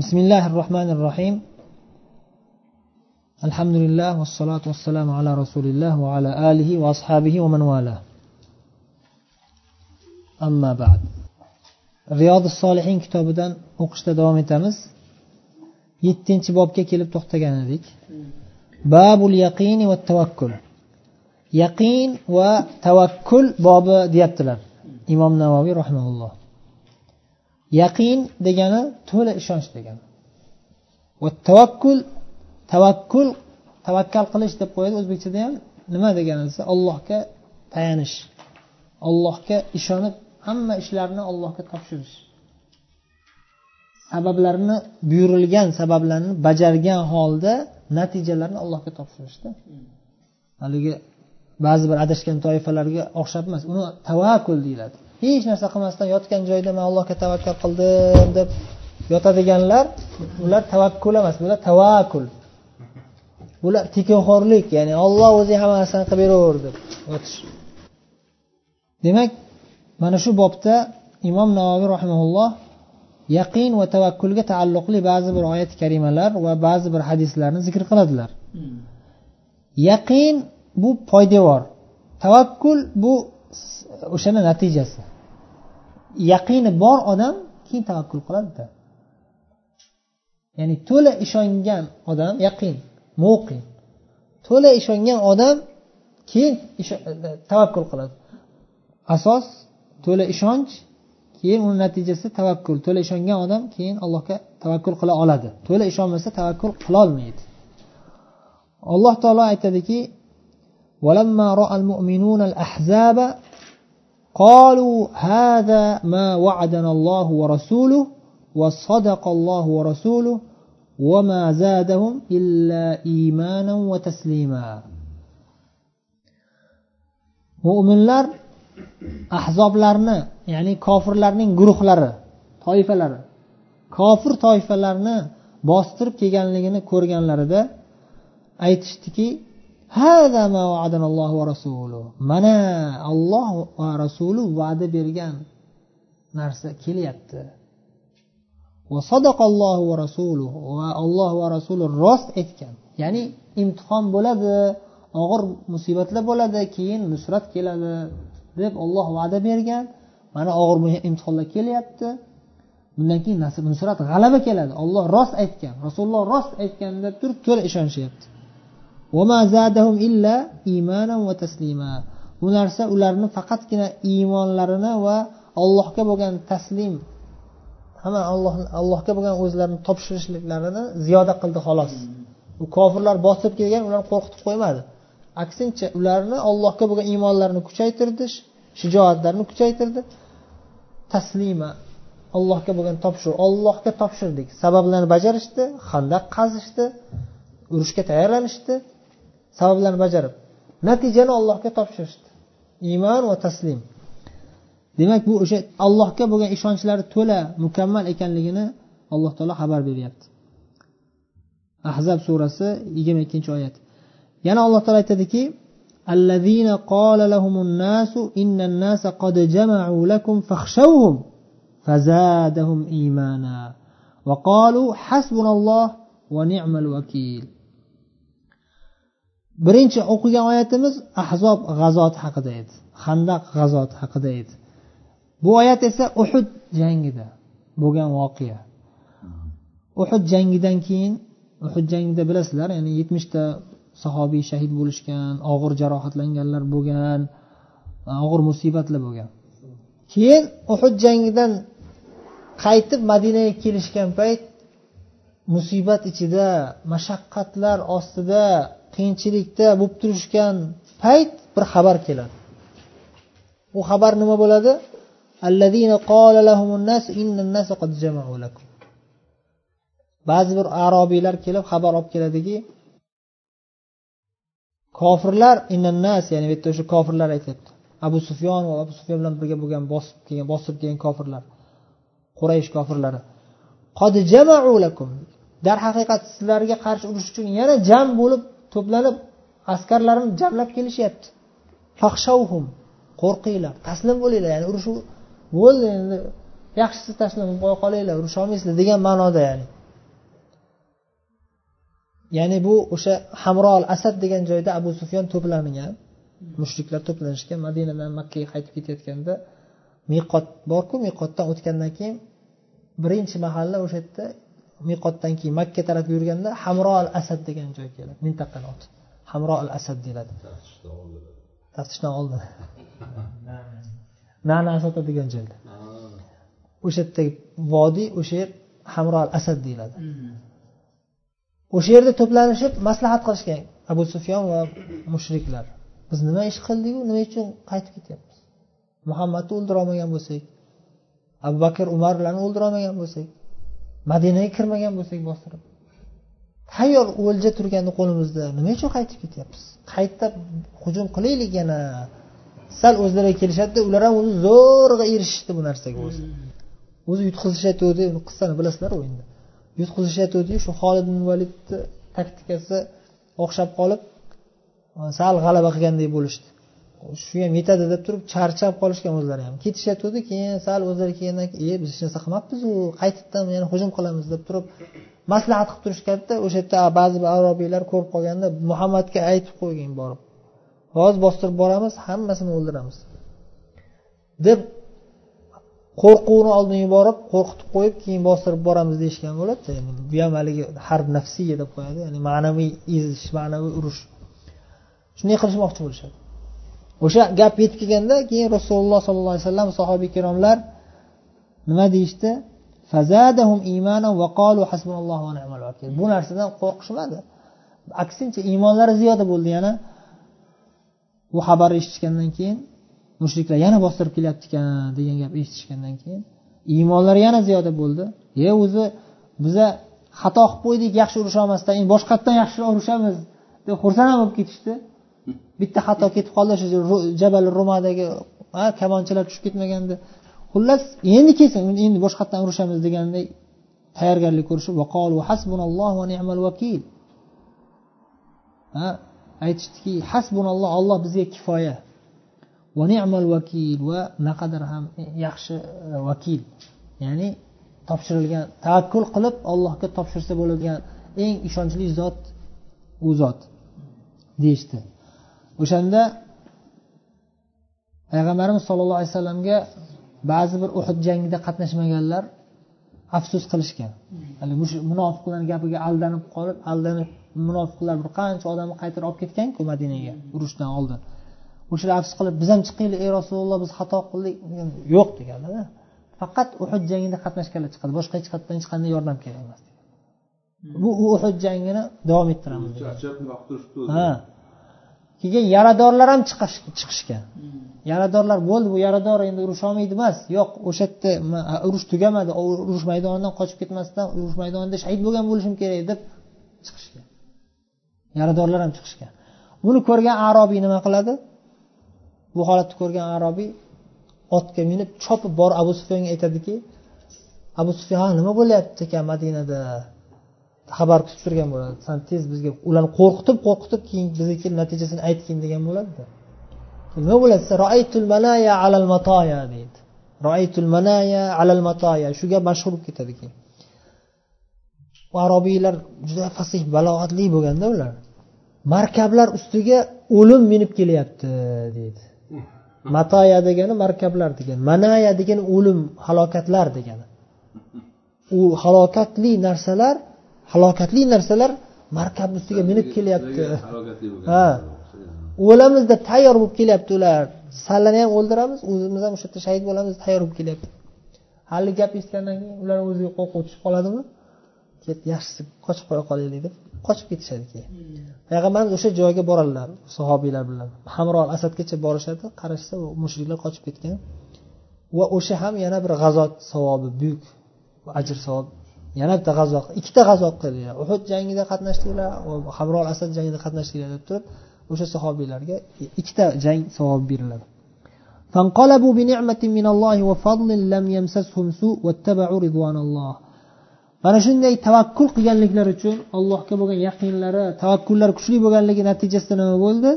بسم الله الرحمن الرحيم الحمد لله والصلاة والسلام على رسول الله وعلى آله وأصحابه ومن والاه أما بعد رياض الصالحين kitobidan o'qishda davom etamiz yettinchi bobga kelib to'xtagan edik babul yaqini va tavakkul yaqin va tavakkul bobi deyaptilar imom navoiy rahimaulloh yaqin degani to'la ishonch degani. Va tavakkul tavakkul tavakkal qilish deb qo'yadi o'zbekchada ham. Nima degani desa allohga tayanish allohga ishonib hamma ishlarni allohga topshirish. Sabablarni buyurilgan sabablarni bajargan holda natijalarni allohga topshirishda haligi ba'zi bir adashgan toifalarga o'xshab emas uni tavakkul deyiladi. Hech narsa qilmasdan yotgan joyda man allohga tavakkal qildim deb yotadiganlar ular tavakkul emas bular tavakkul. Bular tekinxo'rlik ya'ni olloh o'zi hamma narsani qilib beraver deb yotish. Demak mana shu bobda imom navoiy rahimaulloh yaqin va tavakkulga taalluqli ba'zi bir oyat karimalar va ba'zi bir hadislarni zikr qiladilar. Yaqin bu poydevor tavakkul bu o'shani natijasi. Yaqini bor odam keyin tavakkul qiladida ya'ni to'la ishongan odam yaqin muqin to'la ishongan odam keyin tavakkul qiladi. Asos to'la ishonch keyin uni natijasi tavakkul. To'la ishongan odam keyin allohga tavakkul qila oladi. To'la ishonmasa tavakkul qilolmaydi alloh taolo aytadiki قالوا هذا ما وعدنا الله ورسوله وصدق الله ورسوله وما زادهم إلا إيمانا وتسليما mo'minlar ahzoblarni ya'ni kofirlarning guruhlari toifalari kofir toifalarni bostirib kelganligini ko'rganlarida aytishdiki mana olloh va rasuli va'da bergan narsa kelyapti. Va alloh va rasuli rost aytgan ya'ni imtihon bo'ladi og'ir musibatlar bo'ladi keyin nusrat keladi deb olloh va'da bergan. Mana og'ir imtihonlar kelyapti. Bundan keyin nasib nusrat g'alaba keladi. Olloh rost aytgan rasululloh rost aytgan deb turib to'la ishonishyapti bu narsa ularni faqatgina iymonlarini va allohga bo'lgan taslim hamma alloh allohga bo'lgan o'zlarini topshirishliklarini ziyoda qildi xolos. U kofirlar bostirib kelgan ularni qo'rqitib qo'ymadi. Aksincha ularni allohga bo'lgan iymonlarini kuchaytirdi shijoatlarini kuchaytirdi. Taslima allohga bo'lgan topshiruv ollohga topshirdik. Sabablarni bajarishdi handaq qazishdi urushga tayyorlanishdi. sabablarni bajarib natijani allohga topshirishdi iymon va taslim demak bu o'sha allohga bo'lgan ishonchlari to'la mukammal ekanligini alloh taolo xabar beryapti ahzab surasi yigirma ikkinchi oyat yana alloh taolo aytadiki الذين قال لهم الناس إن الناس قد جمعوا لكم فاخشوهم فزادهم إيمانا وقالوا حسبنا الله ونعم الوكيل birinchi o'qigan oyatimiz ahzob g'azoti haqida edi. Handaq g'azoti haqida edi. Bu oyat esa uhud jangida bo'lgan voqea. Uhud jangidan keyin uhud jangida bilasizlar ya'ni yetmishta sahobiy shahid bo'lishgan og'ir jarohatlanganlar bo'lgan og'ir musibatlar bo'lgan. Keyin uhud jangidan qaytib madinaga kelishgan payt musibat ichida mashaqqatlar ostida qiyinchilikda bo'lib turishgan payt bir xabar keladi. U xabar nima bo'ladi? Ba'zi bir arobiylar kelib xabar olib keladiki kofirlar innannas ya'ni bu yerda o'sha kofirlar aytyapti. Abu sufyon va abu sufyon bilan birga bo'lgan bosib kelgan bostirib kelgan kofirlar quraysh kofirlari. Darhaqiqat sizlarga qarshi urush uchun yana jam bo'lib to'planib askarlarini jamlab kelishyapti. Fahshavhum qo'rqinglar taslim bo'linglar. Ya'ni urush bo'ldi endi yaxshisi taslim bo'lib qo'ya qolinglar urusholmaysizlar degan ma'noda ya'ni. Ya'ni bu o'sha hamrol asad degan joyda abu sufyon to'plangan mushriklar to'planishgan madinadan makkaga qaytib ketayotganda miqot borku miqotdan o'tgandan keyin birinchi mahalla o'sha yerda miqotdan keyin makka tarafga yurganda hamro al asad degan joy keladi. Mintaqani oti hamro al asad deyiladi. Taftishdan oldin nana asad degan joyda. O'sha yerdagi vodiy o'sha yer hamro al asad deyiladi o'sha yerda to'planishib maslahat qilishgan abu sufyon va mushriklar. Biz nima ish qildiku? Nima uchun qaytib ketyapmiz? Muhammadni o'ldirolmagan bo'lsak abu bakr umarlarni o'ldirolmagan bo'lsak madinaga kirmagan bo'lsak bostirib. Tayyor o'lja turganda qo'limizda nima uchun qaytib ketyapmiz qayta hujum qilaylik yana. Sal o'zlariga kelishadida ular ham o'zi zo'rg'a erishishdi bu narsaga o'zi. O'zi yutqizishayotgandi uni qissani bilasizlar o'yinda yutqizishayotgandiyu shu holid ibn validni taktikasi o'xshab qolib sal g'alaba qilgandek bo'lishdi. Shu ham yetadi deb turib charchab qolishgan o'zlari ham. Ketishyotgandi keyin sal o'zlari kelgandan keyin e biz hech narsa qilmabmizu qaytibdan yana hujum qilamiz deb turib maslahat qilib turishganda o'sha yerda ba'zi bir arobiylar ko'rib qolganda muhammadga aytib qo'ygin borib hozir bostirib boramiz hammasini o'ldiramiz deb qo'rquvni oldin yuborib qo'rqitib qo'yib keyin bostirib boramiz deyishgan bo'ladida. Bu ham haligi harb nafsiya deb qo'yadi ya'ni ma'naviy ezish ma'naviy urush. Shunday qilishmoqchi bo'lishadi. O'sha gap yetib kelganda keyin rasululloh sollallohu alayhi vasallam sahobiy ikromlar nima deyishdi? Bu narsadan qo'rqishmadi. Aksincha iymonlari ziyoda bo'ldi. Yana bu xabarni eshitishgandan keyin mushriklar yana bostirib kelyapti ekan degan gap eshitishgandan keyin iymonlari yana ziyoda bo'ldi. E o'zi biza xato qilib qo'ydik yaxshi urusha olmasdan endi boshqatdan yaxshiroq urushamiz deb xursand ham bo'lib ketishdi. Bitta xato ketib qoldi shu jabal rumadagi kamonchilar tushib ketmagandi. Xullas endi kelsin endi boshqatdan urushamiz deganday tayyorgarlik ko'rishib aytishdiki hasbunalloh olloh bizga kifoya. Va ni'mal vakil va naqadar ham yaxshi e, vakil. Ya'ni topshirilgan tavakkul qilib allohga topshirsa bo'ladigan eng ishonchli zot u zot deyishdi. O'shanda payg'ambarimiz sollallohu alayhi vasallamga ba'zi bir uhud jangida qatnashmaganlar afsus qilishgan. Haligi munofiqlarni gapiga aldanib qolib aldanib munofiqlar bir qancha odamni qaytarib olib ketganku madinaga urushdan oldin. O'shalar afsus qilib biz ham chiqaylik ey rasululloh biz xato qildik. yo'q deganlar faqat uhud jangida qatnashganlar chiqadi boshqa hech qayerdan hech qanday yordam kerak emas bu uhud jangini davom ettiramiz ha keyin yaradorlar ham chiqishgan. Yaradorlar bo'ldi bu yarador endi urusholmaydi emas. Yo'q o'sha yerda urush tugamadi. Urush maydonidan qochib ketmasdan urush maydonida shahid bo'lgan bo'lishim kerak deb chiqishgan. Yaradorlar ham chiqishgan. Buni ko'rgan arobiy nima qiladi? Bu holatni ko'rgan arobiy otga minib chopib borib abu sufyonga aytadiki abu sufyon nima bo'lyapti ekan madinada? Xabar kutib turgan bo'ladi. San tez bizga ularni qo'rqitib qo'rqitib keyin bizga kelib natijasini aytgin degan bo'ladida. Nima bo'ladi? Roaytul manaya alal matoya deydi. Roaytul manaya alal matoya shu gap mashhur bo'lib ketadi keyin. Arobiylar juda fasih balog'atli bo'lganda ular. Markablar ustiga o'lim minib kelyapti deydi. Matoya degani markablar degani manaya degani o'lim halokatlar degani. U halokatli narsalar halokatli narsalar markabni ustiga minib kelyapti. ha. o'lamiz deb tayyor bo'lib kelyapti ular. Sallani ham o'ldiramiz o'zimiz ham o'sha yerda shahid bo'lamiz tayyor bo'lib kelyapti. Haligi gap eshitgandan keyin ular o'ziga qo'rquv tushib qoladimi? Ket yaxshisi qochib qo'ya qolaylik deb qochib ketishadi keyin. Payg'ambarimiz o'sha joyga boradilar sahobiylar bilan. Hamrol asadgacha borishadi qarashsa mushriklar qochib ketgan. Va o'sha ham yana bir g'azot savobi buyuk ajr savob yana bitta g'azo ikkita g'azo qildinglar uhud jangida qatnashdinglar hamrol asad jangida qatnashdinglar deb turib o'sha sahobiylarga ikkita jang savobi beriladi فانقلبوا بنعمة من الله وفضل لم يمسسهم سوء واتبعوا رضوان الله mana shunday tavakkul qilganliklari uchun allohga bo'lgan yaqinlari tavakkullari kuchli bo'lganligi natijasida nima bo'ldi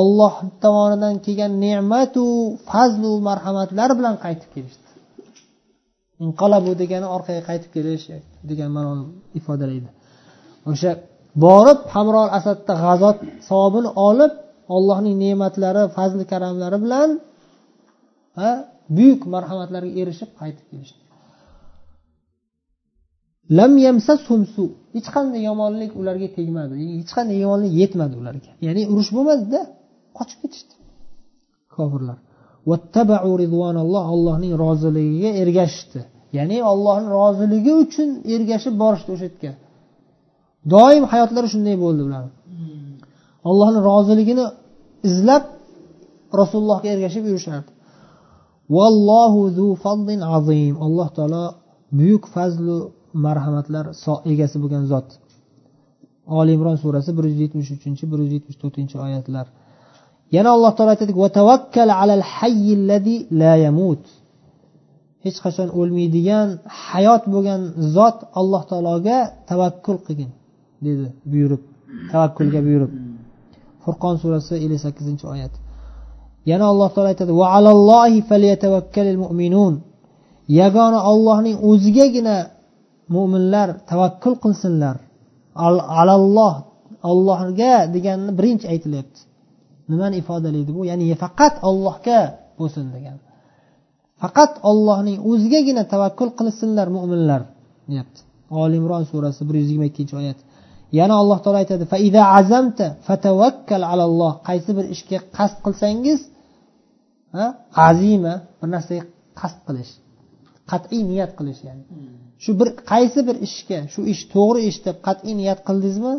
olloh tomonidan kelgan ne'matu fazlu marhamatlar bilan qaytib kelishdi Inqalabu degani orqaga qaytib kelish e, degan ma'noni ifodalaydi. O'sha borib hamrol asadda g'azot savobini olib allohning ne'matlari fazli karamlari bilan buyuk marhamatlarga erishib qaytib kelishdi. Lam su hech qanday yomonlik ularga tegmadi hech qanday yomonlik yetmadi ularga. Ya'ni urush bo'lmadida qochib ketishdi kofirlar. Allohning roziligiga ergashishdi. Ya'ni ollohni roziligi uchun ergashib borishdi o'sha yerga doim hayotlari shunday bo'ldi ular allohni roziligini izlab rasulullohga ergashib yurishardi. Vallohu zu fadlin azim. Alloh taolo buyuk fazlu marhamatlar egasi bo'lgan zot. Oli imron surasi bir yuz yetmish uchinchi bir yuz yetmish to'rtinchi oyatlar yana alloh taolo yamut." hech qachon o'lmaydigan hayot bo'lgan zot alloh taologa tavakkul qilgin dedi buyurib tavakkulga buyurib. Furqon surasi ellik sakkizinchi oyat. Yana alloh taolo aytadi yagona ollohning o'zigagina mo'minlar tavakkul qilsinlar. Alalloh allohga deganini birinchi aytilyapti. Nimani ifodalaydi bu? Ya'ni faqat ollohga bo'lsin degan. Faqat ollohning o'zigagina tavakkul qilsinlar mo'minlar deyapti. Oli imron surasi bir yuz yigirma ikkinchi oyat. Yana alloh taolo aytadi azamta fatavakkal alalloh. Qaysi bir ishga qasd qilsangiz azima bir narsaga qasd qilish qat'iy niyat qilish ya'ni. Shu bir qaysi bir ishga shu ish to'g'ri ish deb qat'iy niyat qildingizmi?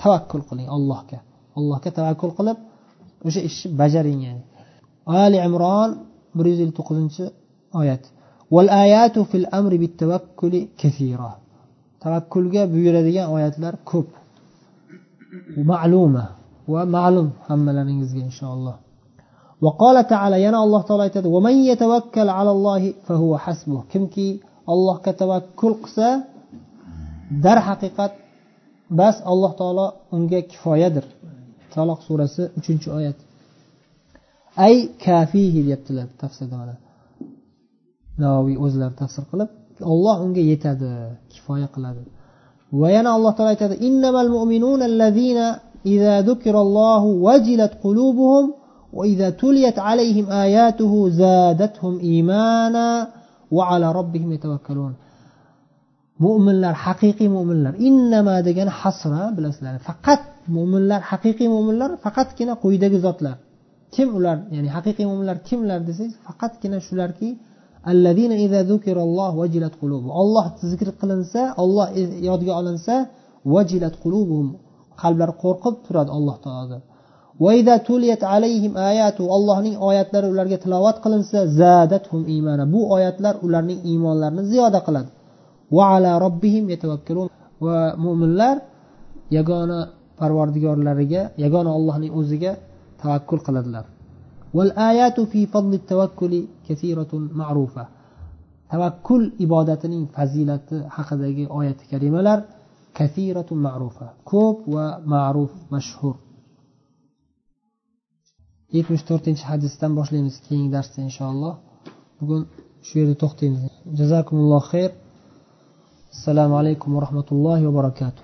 Tavakkul qiling allohga. allohga tavakkul qilib o'sha ishni bajaring yani ali imron bir yuz ellik to'qqizinchi oyat والآيات في الأمر بالتوكل كثيرة tavakkulga buyuradigan oyatlar ko'p ma'luma va ma'lum hammalaringizga inshaalloh وقال تعالى yana alloh taolo aytadi ومن يتوكل على الله فهو حسبه kimki allohga tavakkul qilsa darhaqiqat bas alloh taolo unga kifoyadir taloq surasi uchinchi oyat ay kafihi deyaptilar tafsirda mana navoiy o'zlari tafsir qilib olloh unga yetadi kifoya qiladi va yana alloh taolo aytadi innamal mu'minuna allazina idza zukirallohu vajilat qulubuhum وإذا تليت عليهم آياته زادتهم إيمانا وعلى ربهم يتوكلون mo'minlar haqiqiy mo'minlar innama degani hasra bilasizlar faqat mo'minlar haqiqiy mo'minlar faqatgina quyidagi zotlar. Kim ular ya'ni haqiqiy mo'minlar kimlar desangiz faqatgina shularki olloh zikr qilinsa olloh yodga olinsa vajilat qulubuhum qalblari qo'rqib turadi alloh taolodan. Allohning oyatlari ularga tilovat qilinsa zadathum imana. Bu oyatlar ularning iymonlarini ziyoda qiladi. Va ala robbihim va mo'minlar yagona parvardigorlariga yagona ollohning o'ziga tavakkul qiladilar. Tavakkul ibodatining fazilati haqidagi oyati karimalar kasiratun ma'rufa. Ko'p va ma'ruf mashhur. Yetmish to'rtinchi hadisdan boshlaymiz keyingi darsda inshaalloh. Bugun shu yerda to'xtaymiz. Jazakumulloh xayr. Assalomu alaykum va rahmatullohi va barakatuh.